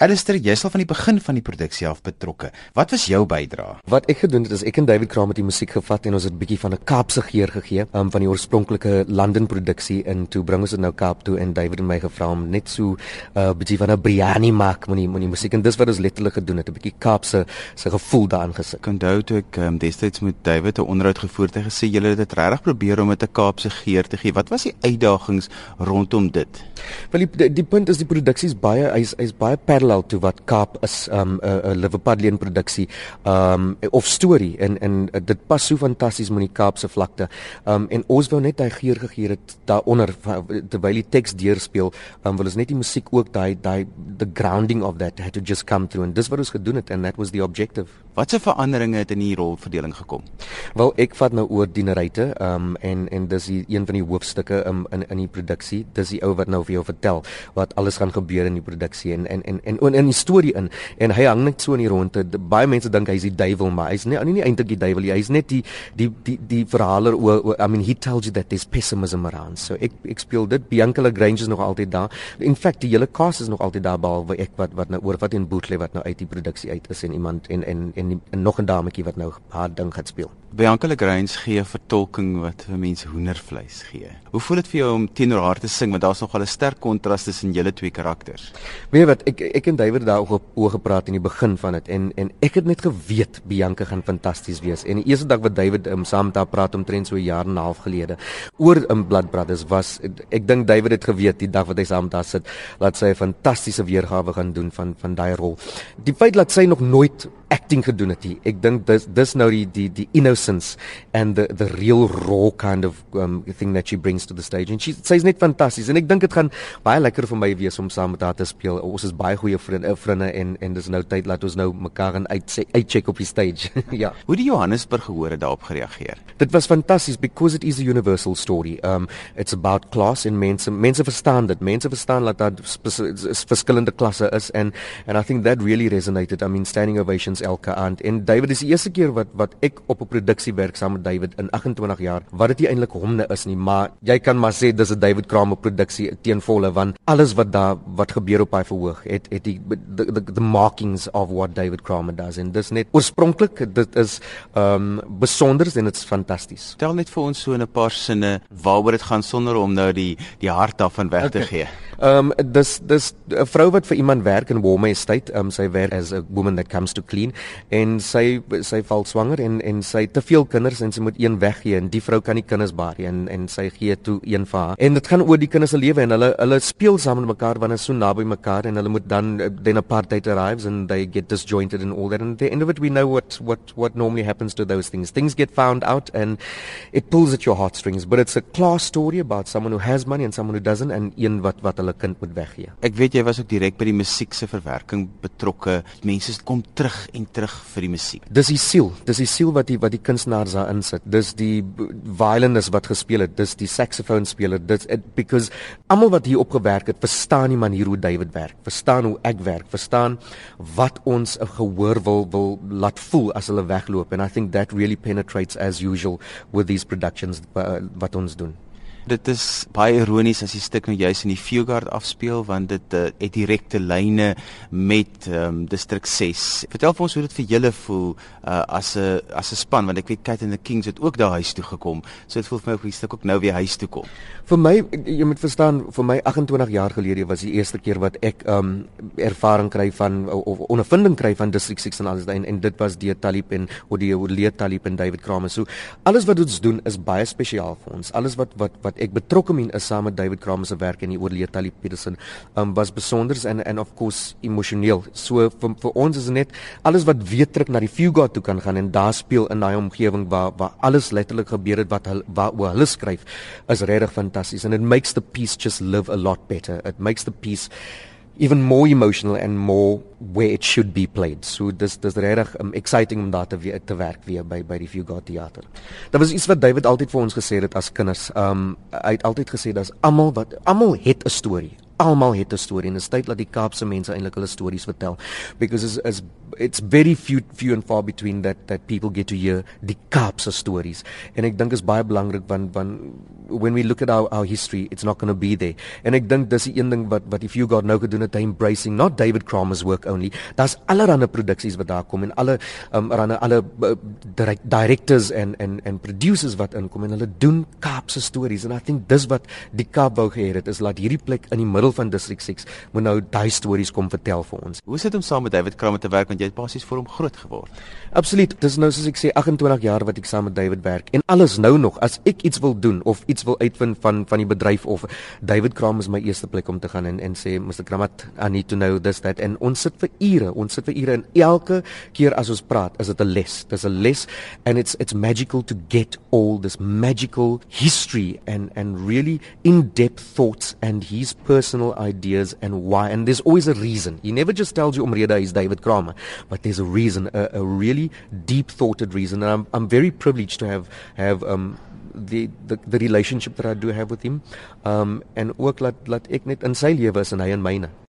Alistair, jy's al van die begin van die produksie af betrokke. Wat was jou bydrae? Wat ek gedoen het is ek en David Kramer die musiek gevat en ons het 'n bietjie van 'n Kaapse geur gegee, um, van die oorspronklike London produksie in toe bring ons dit nou Kaap toe en David en my gevra om net so 'n uh, bietjie van 'n biryani maak met die met die musiek en dis wat ons letterlik gedoen het, 'n bietjie Kaapse se gevoel daarin gesit. Ek onthou toe ek um, destyds met David 'n onderhoud gevoer het, hy gesê julle het dit regtig probeer om met 'n Kaapse geur te gee. Wat was die uitdagings rondom dit? Wel die, die, die punt is die produksie is baie hy's hy's baie parallel to wat Kaap is 'n um, 'n Liverpudlian produksie um of storie en en dit pas so fantasties met die Kaapse vlakte. Um en ons wou net daai geur gegee het daaronder terwyl die teks deurspeel, um wil ons net die musiek ook daai daai the grounding of that had to just come through and dis wat ons gedoen het and that was the objective. Watse veranderinge het in die rolverdeling gekom? Wel ek vat nou oor dieneryte um en en dis die, een van die hoofstukke um, in in die produksie. Dis die ou wat nou vir jou vertel wat alles gaan gebeur in die produksie en en en en in die storie in en hy hang net so in die ronde. Baie mense dink hy's die duiwel, maar hy's nie nie, nie eintlik die duiwel nie. Hy's net die die die die verhaler oor I mean he tells you that there's pessimism around. So ek ek speel dit Bianca Lagrange is nog altyd daar. In fact die hele cast is nog altyd daar behalwe ek wat wat nou oor wat in Bootle wat nou uit die produksie uit is en iemand en en en, en, en nog 'n dametjie wat nou haar ding gaan speel. Bianca Lagrange gee vertolking wat vir mense hoendervleis gee. Hoe voel dit vir jou om teenoor haar te sing want daar's nog 'n sterk kontras tussen julle twee karakters? Weet wat ek ek en David daar ook oor gepraat in die begin van dit en en ek het net geweet Bianca gaan fantasties wees. En die eerste dag wat David um, saam met haar praat omtrent so 'n jaar en 'n half gelede oor um, Blood Brothers was ek dink David het geweet die dag wat hy saam met haar sit dat sy 'n fantastiese weergawe gaan doen van van daai rol. Die feit dat sy nog nooit acting gedoen het. Ek dink dis dis nou die die die innocence and the the real raw kind of um thing that she brings to the stage and she says net fantasties en ek dink dit gaan baie lekker vir my wees om saam met haar te speel. Ons is baie goeie vriende, vriende en en dis nou tyd laat ons nou mekaar gaan uit uitcheck op die stage. ja. Hoe die Johannesburg gehoor het daarop gereageer. Dit was fantasties because it is a universal story. Um it's about class and mense mense verstaan dit. Mense verstaan dat daar verskillende klasse is and and I think that really resonated. I mean standing ovations elke aand en David is die eerste keer wat wat ek op 'n produksie werk saam met David in 28 jaar. Wat dit nie eintlik homne is nie maar jy kan maar sê dis 'n David Kramer produksie teen volle want alles wat daar wat gebeur op hy verhoog het het die the, the, the markings of what David Kramer does. En dis net oorspronklik dit is um besonder en dit's fantasties. Tel net vir ons so in 'n paar sinne waaroor dit gaan sonder om nou die die hart daarvan weg okay. te gee. Um dis dis 'n vrou wat vir iemand werk in Walmer Estate. Um sy werk as a woman that comes to clean. En sy sy val swanger en en sy het te veel kinders en sy moet een weggee en die vrou kan nie kinders baar nie en en sy gee toe een vir haar. En dit gaan oor die kinders se lewe en hulle hulle speel saam met mekaar wanneer so naby mekaar en hulle moet dan then apartheid arrives and they get disjointed and all that. And at the end of it we know what what what normally happens to those things. Things get found out and it pulls at your heartstrings but it's a class story about someone who has money and someone who doesn't and een wat wat hulle kind moet weggee. Ek weet jy was ook direk by die musiek se verwerking betrokke. Mense kom terug en terug vir die musiek. Dis die siel, dis die siel wat die wat die kunstenaars daar insit. Dis die violinist wat gespeel het, dis die saxophone speler. Dit because almal wat hier opgewerk het, verstaan die manier hoe David werk. Verstaan hoe ek werk, verstaan wat ons 'n gehoor wil wil laat voel as hulle wegloop and I think that really penetrates as usual with these productions uh, wat ons doen. Dit is baie ironies as die stuk nou juis in die Fieldguard afspeel want dit uh, het direkte lyne met um, District 6. Vertel vir ons hoe dit vir julle voel uh, as 'n as 'n span want ek weet Kate and the Kings het ook daar huis toe gekom. So dit voel vir my of die stuk ook nou weer huis toe kom. Vir my jy moet verstaan vir my 28 jaar gelede was die eerste keer wat ek um ervaring kry van of ondervinding kry van District 6 en alles daai en, en dit was die Talib en hoe die Leet Talib en David Kramer. So alles wat ons doen is baie spesiaal vir ons. Alles wat wat wat ek betrokke min is saam met David Kramer se werk en die oorlede Talib Peterson um, was besonder en en of course emosioneel. So vir, vir ons is net alles wat weer terug na die Fugard toe kan gaan en daar speel in daai omgewing waar waar alles letterlik gebeur het wat hulle waar hoe hulle skryf is regtig fantasties and it makes the piece just live a lot better. It makes the piece even more emotional and more where it should be played. So dis dis regtig um, exciting om daar te weer te werk weer by by die God Theater. Daar was iets wat David altyd vir ons gesê het as kinders. Um hy het altyd gesê dat almal wat almal het 'n storie. Almal het 'n storie en dit is tyd dat die Kaapse mense eintlik hulle stories vertel because it's, it's it's very few few and far between that that people get to hear die Kaapse stories. En ek dink is baie belangrik want want when we look at our our history it's not going to be there. En ek dink dis die een ding wat wat if you got nou gedoen het embracing not David Kramer's work only. Daar's allerlei produksies wat daar kom en alle um, alle alle uh, directors en en en producers wat inkom en hulle doen Kaapse stories. En I think dis wat die Kaap wou gehê het is laat hierdie plek in die middel van District 6 moet nou daai stories kom vertel vir ons. Hoe sit om saam met David Kramer te werk want jy het basies vir hom groot geword? Absoluut. Dis nou soos ek sê 28 jaar wat ek saam met David werk en alles nou nog as ek iets wil doen of iets wil uitvind van van die bedryf of David Kramer is my eerste plek om te gaan en en sê Mr Kramat I need to know this that en ons sit vir ure, ons sit vir ure en elke keer as ons praat is dit 'n les. Dis 'n les and it's it's magical to get all this magical history and and really in-depth thoughts and his personal ideas and why and there's always a reason. He never just tells you umreda is David Kramer, but there's a reason, a, a really deep-thoughted reason. And I'm I'm very privileged to have have um the the the relationship that I do have with him. Um en ook laat laat ek net in sy lewe is en hy in myne.